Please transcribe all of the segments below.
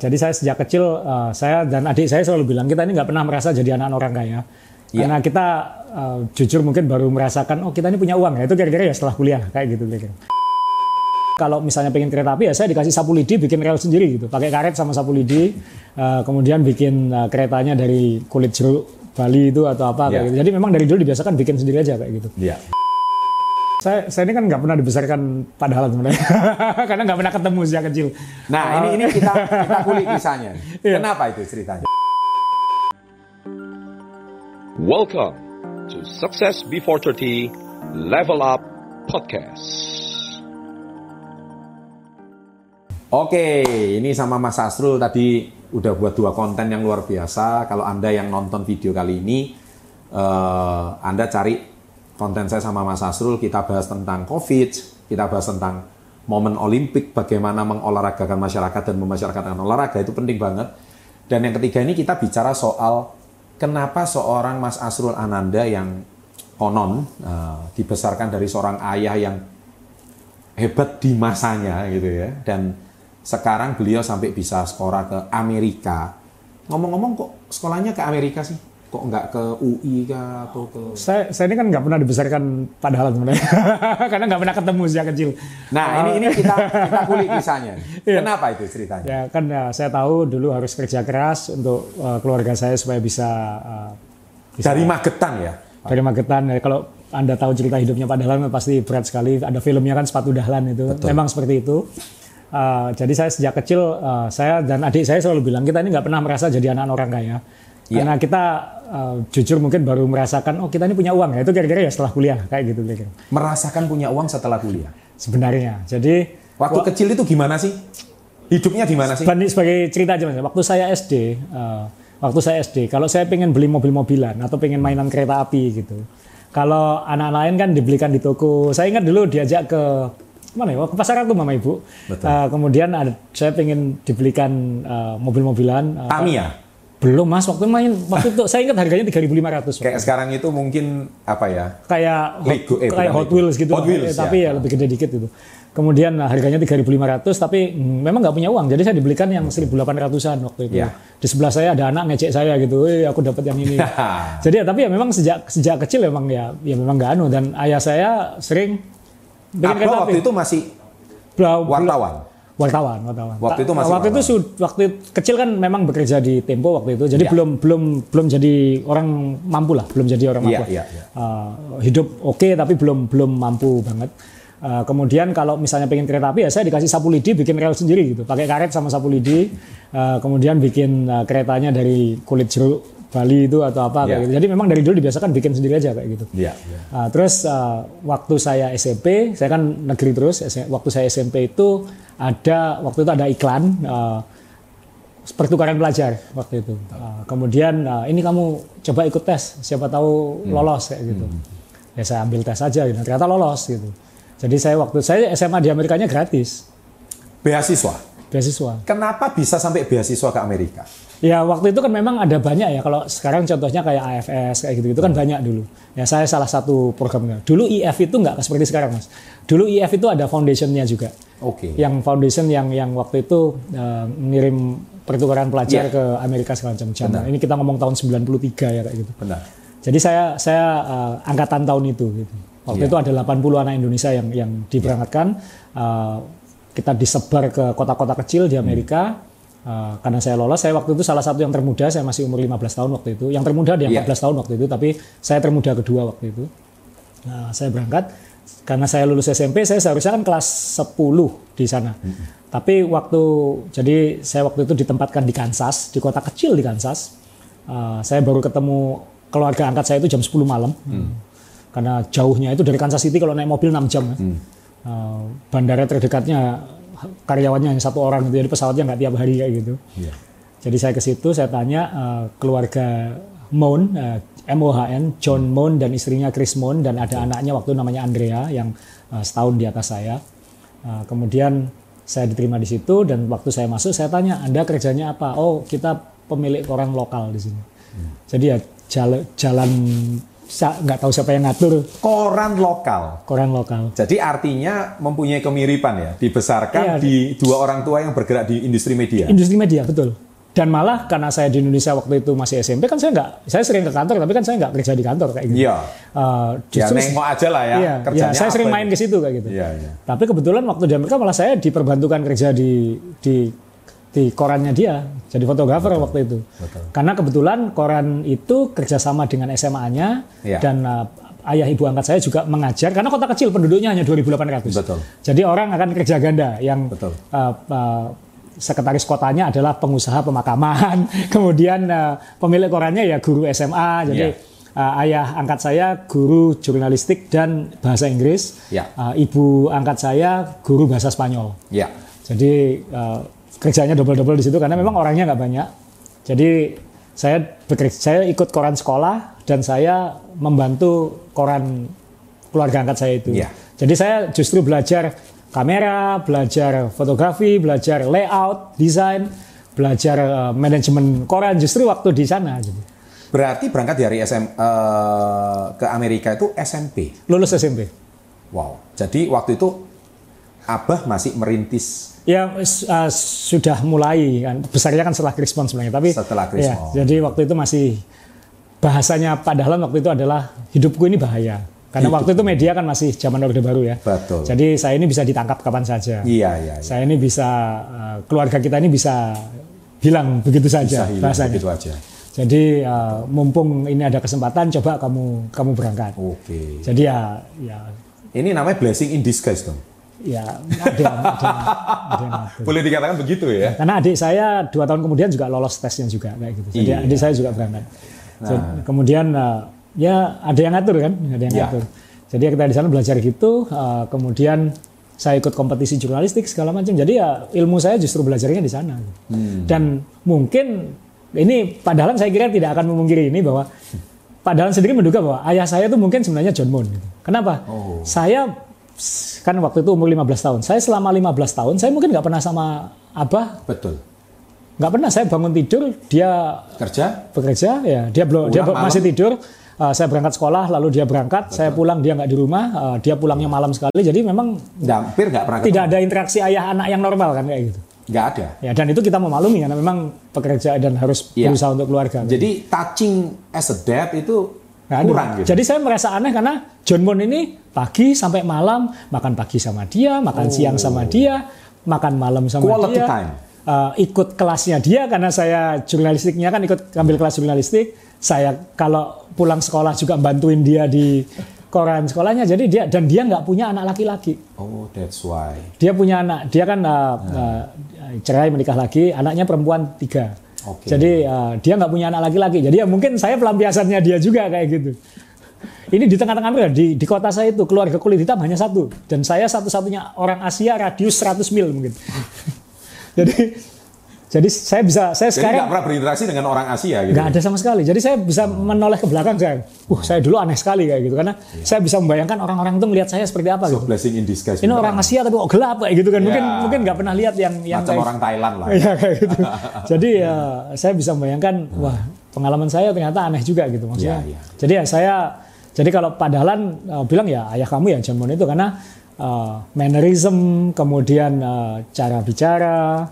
Jadi saya sejak kecil, uh, saya dan adik saya selalu bilang kita ini nggak pernah merasa jadi anak orang kaya. Ya. Karena kita uh, jujur mungkin baru merasakan, oh kita ini punya uang ya. Itu kira-kira ya setelah kuliah kayak gitu kira-kira. Kalau misalnya pengen kereta api ya saya dikasih sapu lidi bikin rel sendiri gitu. Pakai karet sama sapu lidi, uh, kemudian bikin uh, keretanya dari kulit jeruk Bali itu atau apa ya. kayak gitu. Jadi memang dari dulu dibiasakan bikin sendiri aja kayak gitu. Ya. Saya, saya ini kan nggak pernah dibesarkan padahal sebenarnya, karena nggak pernah ketemu sejak kecil. Nah uh, ini ini kita kita kulik kisahnya. Iya. Kenapa itu ceritanya? Welcome to Success Before 30 Level Up Podcast. Oke, ini sama Mas Asrul tadi udah buat dua konten yang luar biasa. Kalau Anda yang nonton video kali ini, uh, Anda cari konten saya sama Mas Asrul kita bahas tentang COVID, kita bahas tentang momen Olimpik, bagaimana mengolahragakan masyarakat dan memasyarakatkan olahraga itu penting banget. Dan yang ketiga ini kita bicara soal kenapa seorang Mas Asrul Ananda yang konon uh, dibesarkan dari seorang ayah yang hebat di masanya gitu ya dan sekarang beliau sampai bisa sekolah ke Amerika. Ngomong-ngomong kok sekolahnya ke Amerika sih? Kok nggak ke UI kah atau ke saya saya ini kan nggak pernah dibesarkan padahal sebenarnya. Karena nggak pernah ketemu sejak kecil. Nah uh, ini ini kita kita kulik kisahnya. Iya. kenapa itu ceritanya? Ya kan ya, saya tahu dulu harus kerja keras untuk uh, keluarga saya supaya bisa, uh, bisa dari Magetan ya? Dari Magetan ya. Kalau anda tahu cerita hidupnya Pak Dahlan pasti berat sekali. Ada filmnya kan sepatu Dahlan itu. Betul. memang seperti itu. Uh, jadi saya sejak kecil uh, saya dan adik saya selalu bilang kita ini nggak pernah merasa jadi anak orang kaya Ya. Karena kita uh, jujur mungkin baru merasakan oh kita ini punya uang ya itu kira-kira ya setelah kuliah kayak gitu kira-kira. Merasakan punya uang setelah kuliah. Sebenarnya. Jadi waktu kecil itu gimana sih? Hidupnya gimana sih? Sebagai cerita aja mas. Waktu saya SD, uh, eh, waktu saya SD, kalau saya pengen beli mobil-mobilan atau pengen mainan kereta api gitu. Kalau anak lain kan dibelikan di toko. Saya ingat dulu diajak ke mana ya ke pasar aku mama ibu. Uh, kemudian ada, saya pengen dibelikan uh, mobil-mobilan. Uh, Tamiya. Belum mas, waktu main waktu itu saya ingat harganya 3.500. Kayak sekarang itu mungkin apa ya? Kayak Lego, eh, kayak Hot Wheels gitu, Hot Wheels, eh, ya. tapi ya lebih gede dikit itu. Kemudian nah, harganya 3.500 tapi hmm, memang nggak punya uang. Jadi saya dibelikan yang 1.800-an waktu itu. Ya. Di sebelah saya ada anak ngecek saya gitu, "Eh, aku dapat yang ini." Jadi ya tapi ya memang sejak sejak kecil memang ya ya memang nggak anu dan ayah saya sering bikin waktu itu masih wartawan wartawan wartawan waktu itu masih waktu itu waktu kecil kan memang bekerja di Tempo waktu itu jadi ya. belum belum belum jadi orang mampu lah belum jadi orang mampu ya, ya. Uh, hidup oke okay, tapi belum belum mampu banget uh, kemudian kalau misalnya pengen kereta api ya saya dikasih sapu lidi bikin rel sendiri gitu pakai karet sama sapu lidi uh, kemudian bikin uh, keretanya dari kulit jeruk Bali itu atau apa yeah. kayak gitu. Jadi memang dari dulu dibiasakan bikin sendiri aja kayak gitu. Yeah, yeah. Uh, terus uh, waktu saya SMP, saya kan negeri terus. Waktu saya SMP itu ada waktu itu ada iklan uh, pertukaran pelajar waktu itu. Uh, kemudian uh, ini kamu coba ikut tes, siapa tahu hmm. lolos kayak gitu. Hmm. Ya saya ambil tes aja, gitu. ternyata lolos gitu. Jadi saya waktu saya SMA di Amerikanya gratis. Beasiswa. Beasiswa. Kenapa bisa sampai beasiswa ke Amerika? Ya waktu itu kan memang ada banyak ya. Kalau sekarang contohnya kayak AFS kayak gitu itu kan banyak dulu. Ya saya salah satu programnya. Dulu IF itu nggak seperti sekarang mas. Dulu IF itu ada foundationnya juga. Oke. Okay. Yang foundation yang yang waktu itu uh, mengirim pertukaran pelajar yeah. ke Amerika segala macam. Ini kita ngomong tahun 93 ya kayak gitu. Benar. Jadi saya saya uh, angkatan tahun itu gitu. Waktu yeah. itu ada 80 anak Indonesia yang yang diberangkatkan. Uh, kita disebar ke kota-kota kecil di Amerika. Hmm Uh, karena saya lolos, saya waktu itu salah satu yang termuda, saya masih umur 15 tahun waktu itu. Yang termuda dia yeah. 14 tahun waktu itu, tapi saya termuda kedua waktu itu. Nah, saya berangkat, karena saya lulus SMP, saya seharusnya kan kelas 10 di sana. Mm -hmm. Tapi waktu, jadi saya waktu itu ditempatkan di Kansas, di kota kecil di Kansas. Uh, saya baru ketemu keluarga angkat saya itu jam 10 malam. Mm. Karena jauhnya itu dari Kansas City kalau naik mobil 6 jam. Mm. Uh, bandara terdekatnya karyawannya hanya satu orang gitu jadi pesawatnya nggak tiap hari kayak gitu. Yeah. jadi saya ke situ saya tanya uh, keluarga Moon uh, eh, MOHN John Moon dan istrinya Chris Moon dan ada anaknya waktu namanya Andrea yang uh, setahun di atas saya. Uh, kemudian saya diterima di situ dan waktu saya masuk saya tanya anda kerjanya apa? Oh kita pemilik koran lokal di sini. Hmm. jadi ya jalan nggak tahu siapa yang ngatur Koran lokal. koran lokal. Jadi artinya mempunyai kemiripan ya, dibesarkan Iya. di dua orang tua yang bergerak di industri media. Industri media betul. Dan malah karena saya di Indonesia waktu itu masih SMP kan saya nggak, saya sering ke kantor tapi kan saya nggak kerja di kantor kayak gitu. Iya. Ya justru nengok aja lah ya, iya, kerjanya iya, saya sering main itu. ke situ kayak gitu. Iya, iya. Tapi kebetulan waktu di Amerika malah saya diperbantukan kerja di di di korannya dia, jadi fotografer waktu itu. betul. Karena kebetulan koran itu kerjasama dengan SMA-nya Iya. dan uh, ayah ibu angkat saya juga mengajar karena kota kecil penduduknya hanya 2.800. Betul. Jadi orang akan kerja ganda yang Betul. uh, uh, sekretaris kotanya adalah pengusaha pemakaman, kemudian uh, pemilik korannya ya guru SMA. Jadi Iya. uh, ayah angkat saya guru jurnalistik dan bahasa Inggris. Iya. Uh, ibu angkat saya guru bahasa Spanyol. Ya. Jadi uh, kerjanya double-double di situ karena memang orangnya nggak banyak. Jadi saya bekerja, saya ikut koran sekolah dan saya membantu koran keluarga angkat saya itu. Iya. Jadi saya justru belajar kamera, belajar fotografi, belajar layout, desain, belajar uh, manajemen koran justru waktu di sana. Gitu. Berarti berangkat dari SM eh, ke Amerika itu SMP. Lulus SMP. Wow. Jadi waktu itu Abah masih merintis Ya uh, sudah mulai kan besarnya kan setelah Krismon sebenarnya tapi Setelah ya, Krismon. jadi waktu itu masih bahasanya Pak Dahlan waktu itu adalah hidupku ini bahaya karena Hidup. waktu itu media kan masih zaman Orde Baru ya. Betul. Jadi saya ini bisa ditangkap kapan saja. Iya, iya, iya. Saya ini bisa uh, keluarga kita ini bisa hilang begitu Bisa saja hilang bahasanya. begitu aja. Jadi uh, mumpung ini ada kesempatan coba kamu kamu berangkat. Oke. Jadi ya ya Ini namanya blessing in disguise dong. Ya ada yang- ada yang- ada yang ngatur. Boleh dikatakan begitu ya? Karena adik saya dua tahun kemudian juga lolos tesnya juga kayak gitu. Jadi Iya. adik saya juga berangkat. Jadi, kemudian uh, ya ada yang ngatur kan, ada yang Ya. ngatur. Jadi kita di sana belajar gitu. uh, kemudian saya ikut kompetisi jurnalistik segala macam. Jadi ya ilmu saya justru belajarnya di sana. Hmm. Dan mungkin ini padahal saya kira tidak akan memungkiri ini bahwa Pak Dahlan sendiri menduga bahwa ayah saya itu mungkin sebenarnya John Moon. gitu. Kenapa? Oh. Saya kan waktu itu umur 15 tahun. Saya selama 15 tahun saya mungkin nggak pernah sama abah Betul. nggak pernah saya bangun tidur dia Kerja? bekerja ya dia belum dia Pulang masih malam? tidur Uh, saya berangkat sekolah lalu dia berangkat saya pulang dia nggak di rumah uh, dia pulangnya malam sekali jadi memang hampir nggak pernah tidak ada interaksi ayah anak yang normal kan kayak gitu. Nggak ada. ya dan itu kita memaklumi karena memang pekerja dan harus Iya. berusaha untuk keluarga Jadi touching as a dad itu Nggak ada. kurang gitu. Jadi saya merasa aneh karena John Moon ini pagi sampai malam makan pagi sama dia, makan siang sama dia, makan malam sama Oh. Quality dia. time. Uh, ikut kelasnya dia karena saya jurnalistiknya kan ikut ambil kelas jurnalistik. Saya kalau pulang sekolah juga bantuin dia di koran sekolahnya. Jadi dia dan dia nggak punya anak laki-laki. Oh, that's why. Dia punya anak, dia kan uh, uh, cerai menikah lagi, anaknya perempuan tiga. Oke. Jadi uh, dia nggak punya anak laki-laki. Jadi ya mungkin saya pelampiasannya dia juga kayak gitu. Ini di tengah-tengah Amerika, di, di kota saya itu keluarga kulit hitam hanya satu. Dan saya satu-satunya orang Asia radius 100 mil mungkin. jadi jadi saya bisa, saya Jadi sekarang nggak pernah berinteraksi dengan orang Asia gitu. nggak ada sama sekali. Jadi saya bisa menoleh ke belakang saya. Uh, saya dulu aneh sekali kayak gitu karena saya bisa membayangkan orang-orang itu melihat saya seperti apa So gitu. blessing in disguise. Ini orang Asia tapi kok gelap kayak gitu kan. Mungkin Ya. mungkin nggak pernah lihat yang yang macam kayak- orang Thailand lah. Iya kayak gitu. Jadi ya saya bisa membayangkan wah pengalaman saya ternyata aneh juga gitu maksudnya. Iya, iya. Jadi ya saya jadi kalau Pak Dahlan uh, bilang ya ayah kamu ya John Moon itu karena uh, mannerism kemudian uh, cara bicara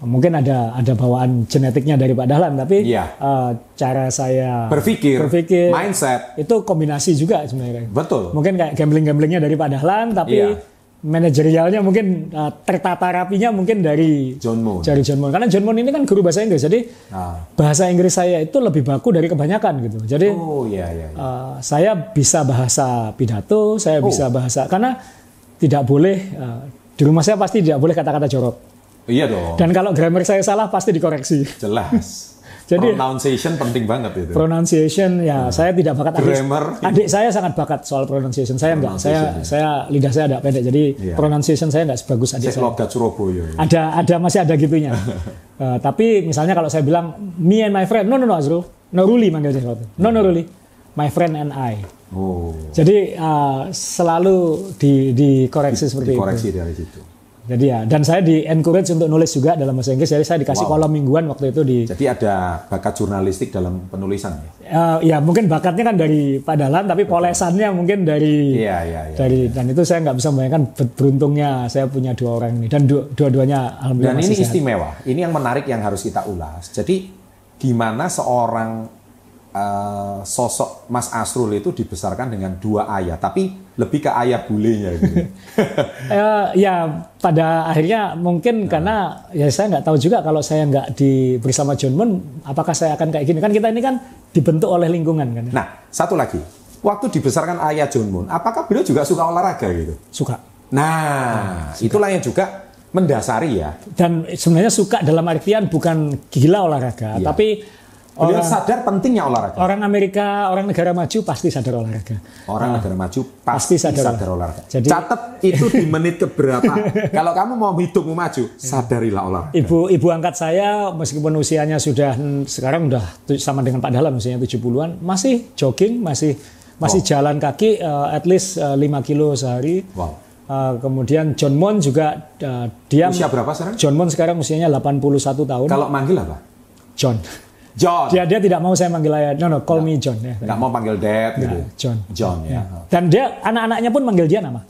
mungkin ada ada bawaan genetiknya dari Pak Dahlan tapi Iya. uh, cara saya Berpikir, berpikir mindset. itu kombinasi juga sebenarnya. Betul. Mungkin kayak gambling-gamblingnya dari Pak Dahlan, tapi Iya. manajerialnya mungkin uh, tertata rapinya mungkin dari John Moon. dari John Moon. Karena John Moon ini kan guru bahasa Inggris, jadi Ah. bahasa Inggris saya itu lebih baku dari kebanyakan gitu. Jadi Oh iya iya. iya. uh, saya bisa bahasa pidato, saya Oh. bisa bahasa karena tidak boleh uh, di rumah saya pasti tidak boleh kata-kata jorok. Iya dong. Dan kalau grammar saya salah pasti dikoreksi. Jelas. Jadi- pronunciation penting banget itu. Pronunciation ya saya tidak bakat Grammar. adik saya sangat bakat soal pronunciation saya enggak saya Pronunciation, saya lidah saya agak pendek jadi Iya. pronunciation saya enggak sebagus adik Saya saya Surabaya. ya. ada ada masih ada gitunya Eh, tapi misalnya kalau saya bilang me and my friend no no no Azrul no Ruli manggil dia waktu itu. no no Ruli my friend and I Oh. jadi eh, selalu di dikoreksi seperti Dikoreksi itu dari situ. Jadi ya, dan saya di encourage untuk nulis juga dalam bahasa Inggris. Jadi saya dikasih Wow. kolom mingguan waktu itu di. Jadi ada bakat jurnalistik dalam penulisan ya? eh, ya mungkin bakatnya kan dari Pak Dahlan, tapi polesannya mungkin dari. Iya, iya, iya. dari dan itu saya nggak bisa membayangkan ber- beruntungnya saya punya dua orang ini dan dua- dua-duanya alhamdulillah Dan masih ini sehat. istimewa. Ini yang menarik yang harus kita ulas. Jadi gimana seorang eh, sosok Mas Asrul itu dibesarkan dengan dua ayah, tapi lebih ke ayah bulenya gitu. Eh, ya pada akhirnya mungkin karena ya saya nggak tahu juga kalau saya nggak di bersama John Moon apakah saya akan kayak gini kan kita ini kan dibentuk oleh lingkungan kan ya. nah, satu lagi. Waktu dibesarkan ayah John Moon, apakah beliau juga suka olahraga gitu? suka Nah, itulah yang juga mendasari ya. dan sebenarnya suka dalam artian bukan gila olahraga Iya. tapi Beliau orang sadar pentingnya olahraga. orang Amerika orang negara maju pasti sadar olahraga Orang negara maju. Pasti pasti, sadar sadar, olahraga. Jadi- Catat itu di menit keberapa. Kalau kamu mau hidupmu maju, sadarilah olahraga. Ibu ibu angkat saya meskipun usianya sudah hmm, sekarang udah tu- sama dengan Pak Dahlan usianya 70-an masih jogging masih masih Wow. jalan kaki eh, at least eh, 5 kilo sehari. Wow. Eh, kemudian John Mon juga eh, dia Usia berapa sekarang? John Mon sekarang usianya 81 tahun. Kalau manggil apa? John. John. Dia dia tidak mau saya manggil ayah. No no, call me John ya. Nggak mau panggil dad gitu. Ya, John. John ya. Dan dia anak-anaknya pun manggil dia nama.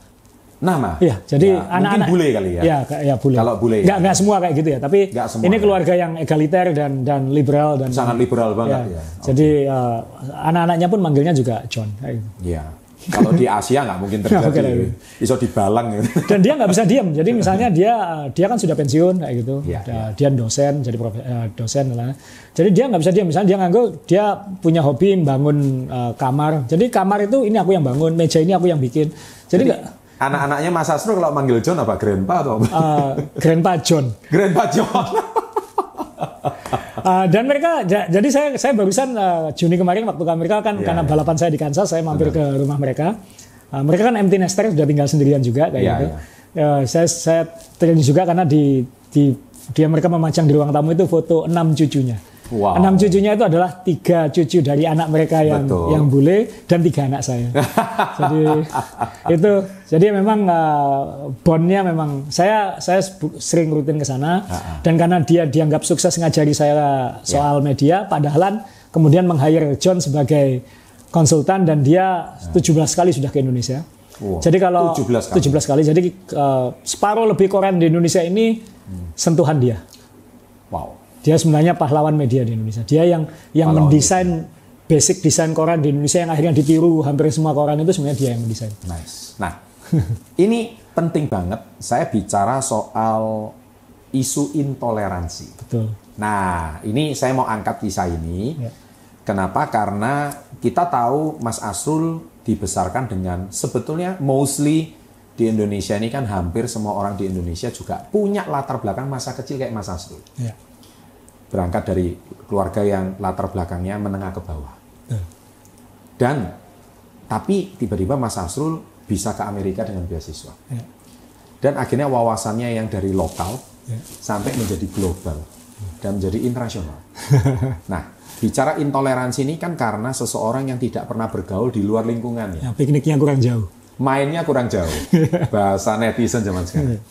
Nama. Iya, jadi Ya, anak-anak mungkin bule kali ya. Iya, ya bule. Kalau bule ya. Nggak, nggak semua kayak gitu ya, tapi semua ini ya. keluarga yang egaliter dan dan liberal dan Sangat liberal banget Ya, ya. Jadi eh, anak-anaknya pun manggilnya juga John. kayak gitu. Iya. Kalau di Asia nggak mungkin Nggak mungkin, terjadi. Bisa dibalang gitu. Dan dia nggak bisa diam. Jadi misalnya dia dia kan sudah pensiun kayak gitu. Iya, Dia- Dia dosen, jadi profe- eh, dosen lah. Jadi dia nggak bisa diam. Misalnya dia nganggur, dia punya hobi bangun eh, kamar. Jadi kamar itu ini aku yang bangun, meja ini aku yang bikin. Jadi nggak Anak-anaknya Mas Asro kalau manggil John apa? Grandpa atau apa? eh, Grandpa John. Grandpa John. Uh, dan mereka ja- jadi saya saya barusan uh, Juni kemarin waktu ke Amerika kan Iya, karena balapan saya di Kansas saya mampir ke rumah mereka. Uh, mereka kan empty nester sudah tinggal sendirian juga kayak Iya, gitu. iya. Uh, saya saya training juga karena di di dia mereka memajang di ruang tamu itu foto enam cucunya. Wow. Enam cucunya itu adalah tiga cucu dari anak mereka yang Betul. yang bule dan tiga anak saya. jadi itu jadi memang uh, bondnya memang saya saya sering rutin ke sana dan karena dia dianggap sukses ngajari saya soal media, Pak Dahlan kemudian meng-hire John sebagai konsultan dan dia 17 kali sudah ke Indonesia. Wow, Jadi kalau 17 kali. 17 kali, jadi uh, separuh lebih koran di Indonesia ini sentuhan dia. Wow. Dia sebenarnya pahlawan media di Indonesia. Dia yang yang Pahlawan mendesain basic desain koran di Indonesia yang akhirnya ditiru hampir semua koran itu sebenarnya dia yang mendesain. Nice. Nah, ini penting banget. Saya bicara soal isu intoleransi. Betul. Nah, ini saya mau angkat kisah ini. Ya. Kenapa? Karena kita tahu Mas Asrul dibesarkan dengan sebetulnya mostly di Indonesia ini kan hampir semua orang di Indonesia juga punya latar belakang masa kecil kayak Mas Asrul. Ya. Berangkat dari keluarga yang latar belakangnya menengah ke bawah. Betul. Dan tapi tiba-tiba Mas Asrul bisa ke Amerika dengan beasiswa. Ya. Dan akhirnya wawasannya yang dari lokal Ya. sampai menjadi global dan menjadi internasional. nah, bicara intoleransi ini kan karena seseorang yang tidak pernah bergaul di luar lingkungannya. Ya, pikniknya kurang jauh. Mainnya kurang jauh. Bahasa netizen zaman sekarang.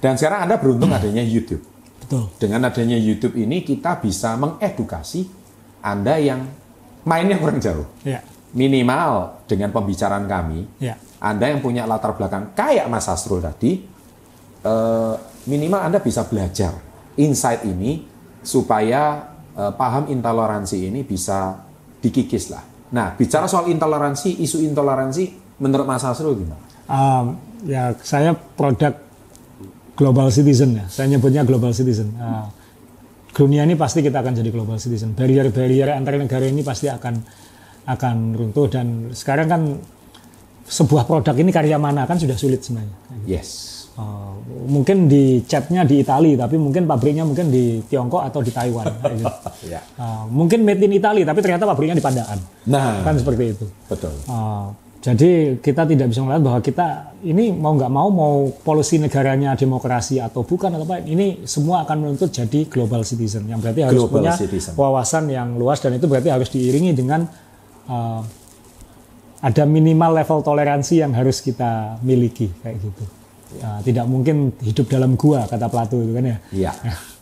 Dan sekarang Anda beruntung adanya YouTube. Betul. Dengan adanya YouTube ini kita bisa mengedukasi Anda yang mainnya kurang jauh. Ya. Minimal dengan pembicaraan kami, Ya. Anda yang punya latar belakang kayak Mas Asrul tadi, eh, minimal Anda bisa belajar insight ini supaya eh, paham intoleransi ini bisa dikikis lah. Nah, bicara soal intoleransi, isu intoleransi, menurut Mas Asrul gimana? Um, ya saya produk global citizen ya. Saya nyebutnya global citizen. Uh, dunia ini pasti kita akan jadi global citizen. Barrier-barrier antar negara ini pasti akan akan runtuh dan sekarang kan sebuah produk ini karya mana kan sudah sulit sebenarnya. Yes. Uh, mungkin di catnya di Italia, tapi mungkin pabriknya mungkin di Tiongkok atau di Taiwan. gitu. Uh, mungkin made in Italy, tapi ternyata pabriknya di Pandaan. Nah, Kan seperti itu. betul. Uh, jadi kita tidak bisa melihat bahwa kita ini mau nggak mau mau polusi negaranya demokrasi atau bukan atau apa ini semua akan menuntut jadi global citizen yang berarti harus Global punya citizen. wawasan yang luas dan itu berarti harus diiringi dengan uh, ada minimal level toleransi yang harus kita miliki kayak gitu. uh, tidak mungkin hidup dalam gua kata Plato itu kan ya. Iya,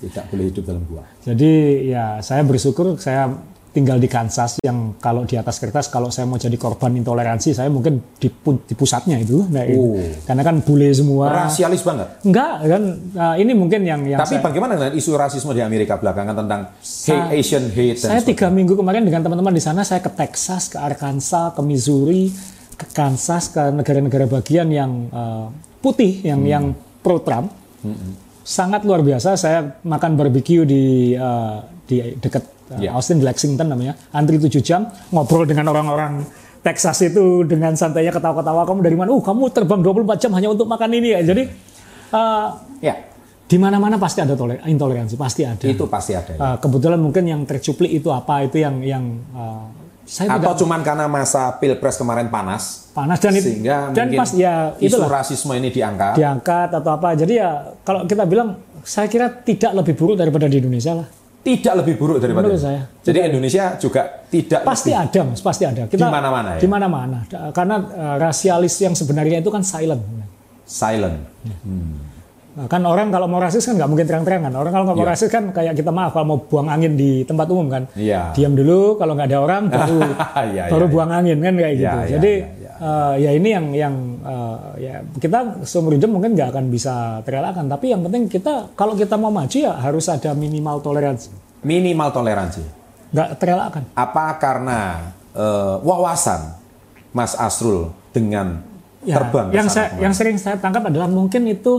tidak boleh hidup dalam gua. Jadi ya saya bersyukur saya tinggal di Kansas yang kalau di atas kertas kalau saya mau jadi korban intoleransi saya mungkin di, di pusatnya itu. Nah. Oh. Karena kan bule semua. Rasialis banget. Enggak kan uh, ini mungkin yang yang Tapi saya, bagaimana dengan isu rasisme di Amerika belakangan tentang Sa- hate, Asian hate saya tiga minggu kemarin dengan teman-teman di sana saya ke Texas, ke Arkansas, ke Missouri, ke Kansas, ke negara-negara bagian yang uh, putih, yang Hmm. yang pro Trump. Sangat luar biasa. Saya makan barbecue di uh, di dekat uh, Ya. Austin, di Lexington namanya. Antri 7 jam, ngobrol dengan orang-orang Texas itu dengan santainya ketawa-ketawa. Kamu dari mana? Uh, kamu terbang 24 jam hanya untuk makan ini ya. Jadi uh, Ya, di mana-mana pasti ada toler- intoleransi, pasti ada. itu pasti ada. ya. Uh, kebetulan mungkin yang tercuplik itu apa itu yang yang uh, saya Atau tidak cuman karena masa pilpres kemarin panas, panas dan sehingga dan mungkin pas ya isu itulah rasisme ini diangkat. diangkat atau apa. Jadi ya kalau kita bilang saya kira tidak lebih buruk daripada di Indonesia lah. Tidak lebih buruk daripada Menurut saya. Jadi Indonesia juga tidak Pasti lebih- ada, Mas, pasti ada. Kita Di mana-mana ya? Di mana-mana. Da- Karena uh, rasialis yang sebenarnya itu kan silent. silent. Nah, kan orang kalau mau rasis kan nggak mungkin terang-terangan. Orang kalau nggak mau Iya. rasis kan kayak kita maaf kalau mau buang angin di tempat umum kan. Iya. Diam dulu kalau nggak ada orang baru Iya, baru iya, buang angin kan kayak Iya, gitu. iya, Jadi iya, iya. eh, ya ini yang yang eh, ya kita seumur hidup mungkin nggak akan bisa terelakkan. Tapi yang penting kita kalau kita mau maju ya harus ada minimal toleransi. Minimal toleransi. Nggak terelakkan. Apa karena eh, wawasan Mas Asrul dengan Ya, terbang yang saya, yang sering saya tangkap adalah mungkin itu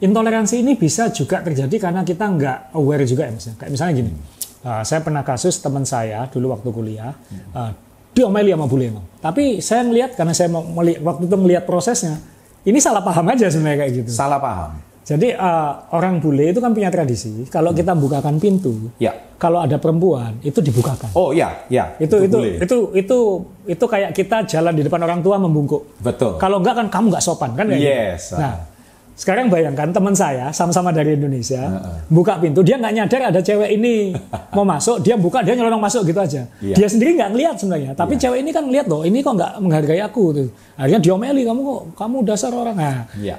intoleransi ini bisa juga terjadi karena kita nggak aware juga ya misalnya. Kayak misalnya gini, uh, saya pernah kasus teman saya dulu waktu kuliah, uh, diomeli sama bule emang. Tapi saya ngelihat karena saya mau meli- waktu itu melihat prosesnya, ini salah paham aja sebenarnya kayak gitu. salah paham. Jadi uh, orang bule itu kan punya tradisi, kalau kita bukakan pintu, Ya. kalau ada perempuan itu dibukakan. Oh ya, ya. itu itu boleh. itu itu itu kayak kita jalan di depan orang tua membungkuk. Betul. Kalau enggak kan kamu nggak sopan kan kayak Yes. gitu. Nah, sekarang bayangkan teman saya sama-sama dari Indonesia buka pintu dia nggak nyadar ada cewek ini mau masuk dia buka dia nyelonong masuk gitu aja. Iya. Dia sendiri nggak ngelihat sebenarnya tapi cewek ini kan lihat loh ini kok nggak menghargai aku tuh. Akhirnya diomeli kamu kok kamu dasar orang. Nah, Iya.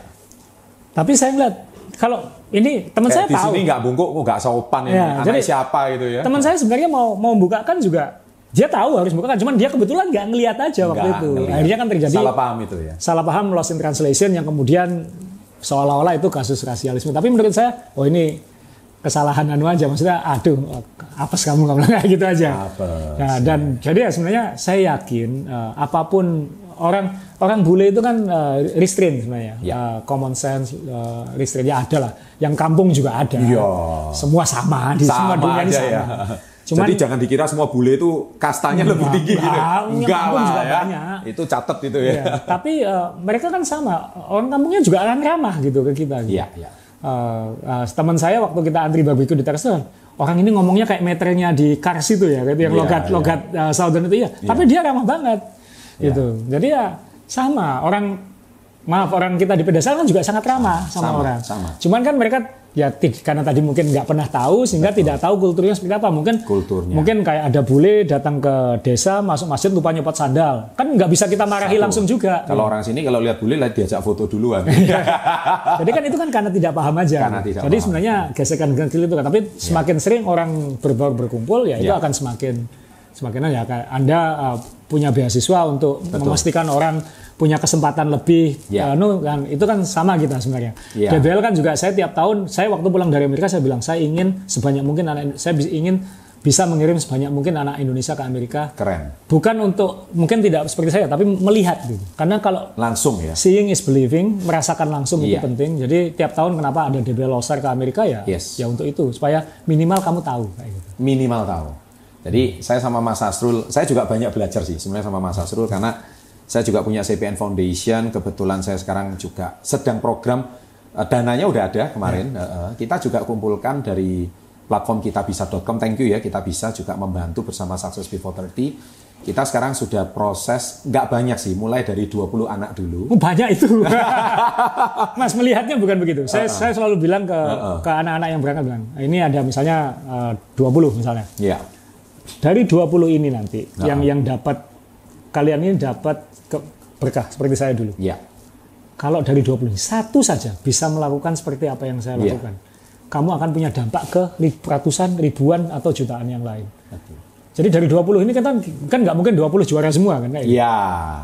tapi saya ngeliat kalau ini teman saya di tahu. sini nggak bungkuk, kok nggak sopan ini. Ya, Anak jadi- siapa gitu ya? Teman saya sebenarnya mau mau membukakan juga dia tahu harus bukakan cuman dia kebetulan nggak ngelihat aja waktu Nggak itu. ngeliat. Akhirnya kan terjadi Salah paham itu ya. salah paham lost in translation yang kemudian seolah-olah itu kasus rasialisme. Tapi menurut saya, oh ini kesalahan anu aja. Maksudnya, aduh, apes kamu kamu kayak gitu aja. Apes, Nah, dan jadi ya sebenarnya saya yakin eh, apa pun orang orang bule itu kan eh, restrain sebenarnya, Ya. Eh, common sense, eh, restrain ya ada lah. Yang kampung juga ada. Iya. Semua sama di semua Sama dunia ini sama. ya. Cuman Jadi jangan dikira semua bule itu kastanya lebih Enggak, tinggi gitu. enggak, yang Enggak lah juga ya. banyak. Itu catat itu ya. Ya, tapi eh, mereka kan sama. Orang kampungnya juga akan ramah gitu ke kita. Gitu. Iya, iya. Eh, eh, teman saya waktu kita antri barbecue di Texas, orang ini ngomongnya kayak meternya di Cars itu ya, gitu yang Iya, logat iya. logat eh, Southern itu ya. Tapi dia ramah banget, gitu. Jadi ya sama orang maaf orang kita di pedesaan kan juga sangat ramah sama, Sama, orang. sama. Cuman kan mereka ya karena tadi mungkin nggak pernah tahu sehingga tidak tahu kulturnya seperti apa. Mungkin Kulturnya. mungkin kayak ada bule datang ke desa masuk masjid lupa nyopot sandal, kan nggak bisa kita marahi Satu. langsung juga. Kalau orang sini kalau lihat bule lah diajak foto duluan. Jadi kan itu kan karena tidak paham aja. Karena tidak Jadi paham. sebenarnya gesekan kecil itu kan. Tapi semakin sering orang berbaur berkumpul ya itu Ya. akan semakin semakin ya kayak Anda uh, punya beasiswa untuk memastikan orang punya kesempatan lebih Ya. uh, nu, kan itu kan sama kita sebenarnya. Ya. DBL kan juga saya tiap tahun saya waktu pulang dari Amerika saya bilang saya ingin sebanyak mungkin anak saya ingin bisa mengirim sebanyak mungkin anak Indonesia ke Amerika Keren. bukan untuk mungkin tidak seperti saya tapi melihat gitu. Karena kalau Langsung ya. Seeing is believing, merasakan langsung itu Iya. penting. Jadi tiap tahun kenapa ada DBL Losar ke Amerika ya? Yes. Ya untuk itu supaya minimal kamu tahu kayak gitu. Minimal tahu. Jadi saya sama Mas Asrul, saya juga banyak belajar sih sebenarnya sama Mas Asrul karena saya juga punya CPN Foundation. Kebetulan saya sekarang juga sedang program eh, dananya udah ada kemarin. Eh, eh, kita juga kumpulkan dari platform kitabisa.com. Thank you ya, kita bisa juga membantu bersama Success Before 30. Kita sekarang sudah proses nggak banyak sih, mulai dari 20 anak dulu. Oh, banyak itu. Mas melihatnya bukan begitu. Saya saya selalu bilang ke ke anak-anak yang berangkat bilang, ini ada misalnya eh, 20 misalnya. Ya, Dari 20 ini nanti yang yang dapat kalian ini dapat ke- berkah seperti saya dulu. ya, kalau dari 20 satu saja bisa melakukan seperti apa yang saya Iya. lakukan, kamu akan punya dampak ke ratusan, ribuan atau jutaan yang lain. Jadi dari 20 ini kan kan nggak mungkin 20 juara semua kan kayak. Iya.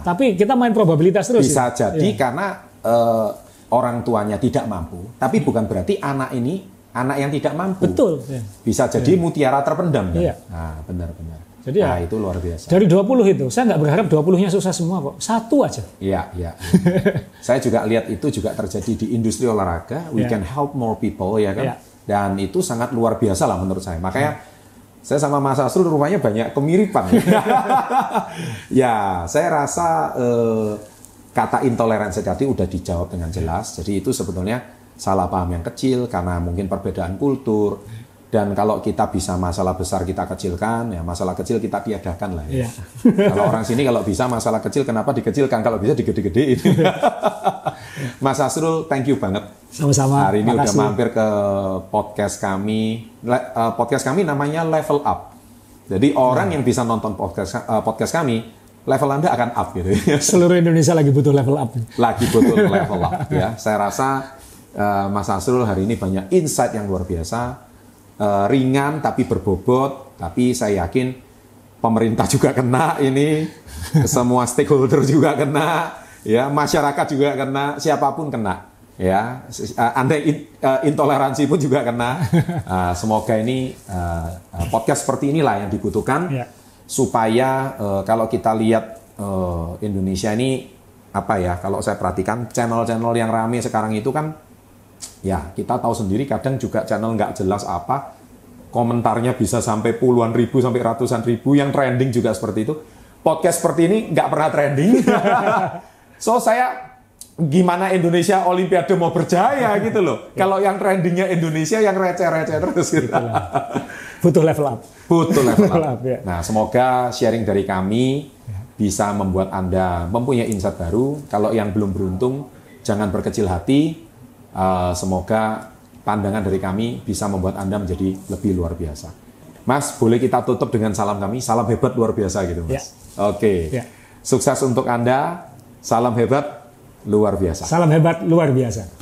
Tapi kita main probabilitas terus. Bisa ya. jadi Iya. karena eh, orang tuanya tidak mampu, tapi bukan berarti anak ini anak yang tidak mampu. Betul. ya. Bisa jadi mutiara terpendam kan? Iya. Nah, benar-benar. Jadi ya- nah, itu luar biasa. Dari 20 itu, saya nggak berharap 20-nya sukses semua kok. Satu aja. Iya, iya. Saya juga lihat itu juga terjadi di industri olahraga. We Iya. can help more people ya kan. Iya. Dan itu sangat luar biasa lah menurut saya. Makanya saya sama Mas Asrul rupanya banyak kemiripan. ya, saya rasa eh, kata intoleransi tadi udah dijawab dengan jelas. Jadi itu sebetulnya salah paham yang kecil karena mungkin perbedaan kultur. Dan kalau kita bisa masalah besar kita kecilkan, ya masalah kecil kita tiadakan lah ya. Iya. kalau orang sini kalau bisa masalah kecil kenapa dikecilkan? Kalau bisa digede-gedein. Mas Asrul, thank you banget. Sama-sama. Hari ini udah Makasih. mampir ke podcast kami. Eh, podcast kami namanya Level Up. Jadi orang yang bisa nonton podcast eh, podcast kami, level Anda akan up gitu. Seluruh Indonesia lagi butuh level up. Lagi betul level up ya. Saya rasa eh, Mas Asrul hari ini banyak insight yang luar biasa. Eh, ringan tapi berbobot, tapi saya yakin pemerintah juga kena ini, semua stakeholder juga kena, ya masyarakat juga kena, siapa pun kena, ya. Eh, Anda in- eh, intoleransi pun juga kena. Eh, semoga ini podcast seperti inilah yang dibutuhkan Ya. supaya kalau kita lihat Indonesia ini apa ya? Kalau saya perhatikan channel-channel yang rame sekarang itu kan ya kita tahu sendiri kadang juga channel nggak jelas apa komentarnya bisa sampai puluhan ribu sampai ratusan ribu yang trending juga seperti itu podcast seperti ini nggak pernah trending so saya gimana Indonesia Olimpiade mau berjaya gitu loh kalau yang trendingnya Indonesia yang receh-receh terus gitu Butuh level up. Betul level up. up, ya. Nah, semoga sharing dari kami bisa membuat Anda mempunyai insight baru. Kalau yang belum beruntung, jangan berkecil hati. Eh, semoga pandangan dari kami bisa membuat Anda menjadi lebih luar biasa. Mas, boleh kita tutup dengan salam kami? Salam hebat luar biasa gitu, Mas. Oke. Ya. Sukses untuk Anda. Salam hebat luar biasa. Salam hebat luar biasa.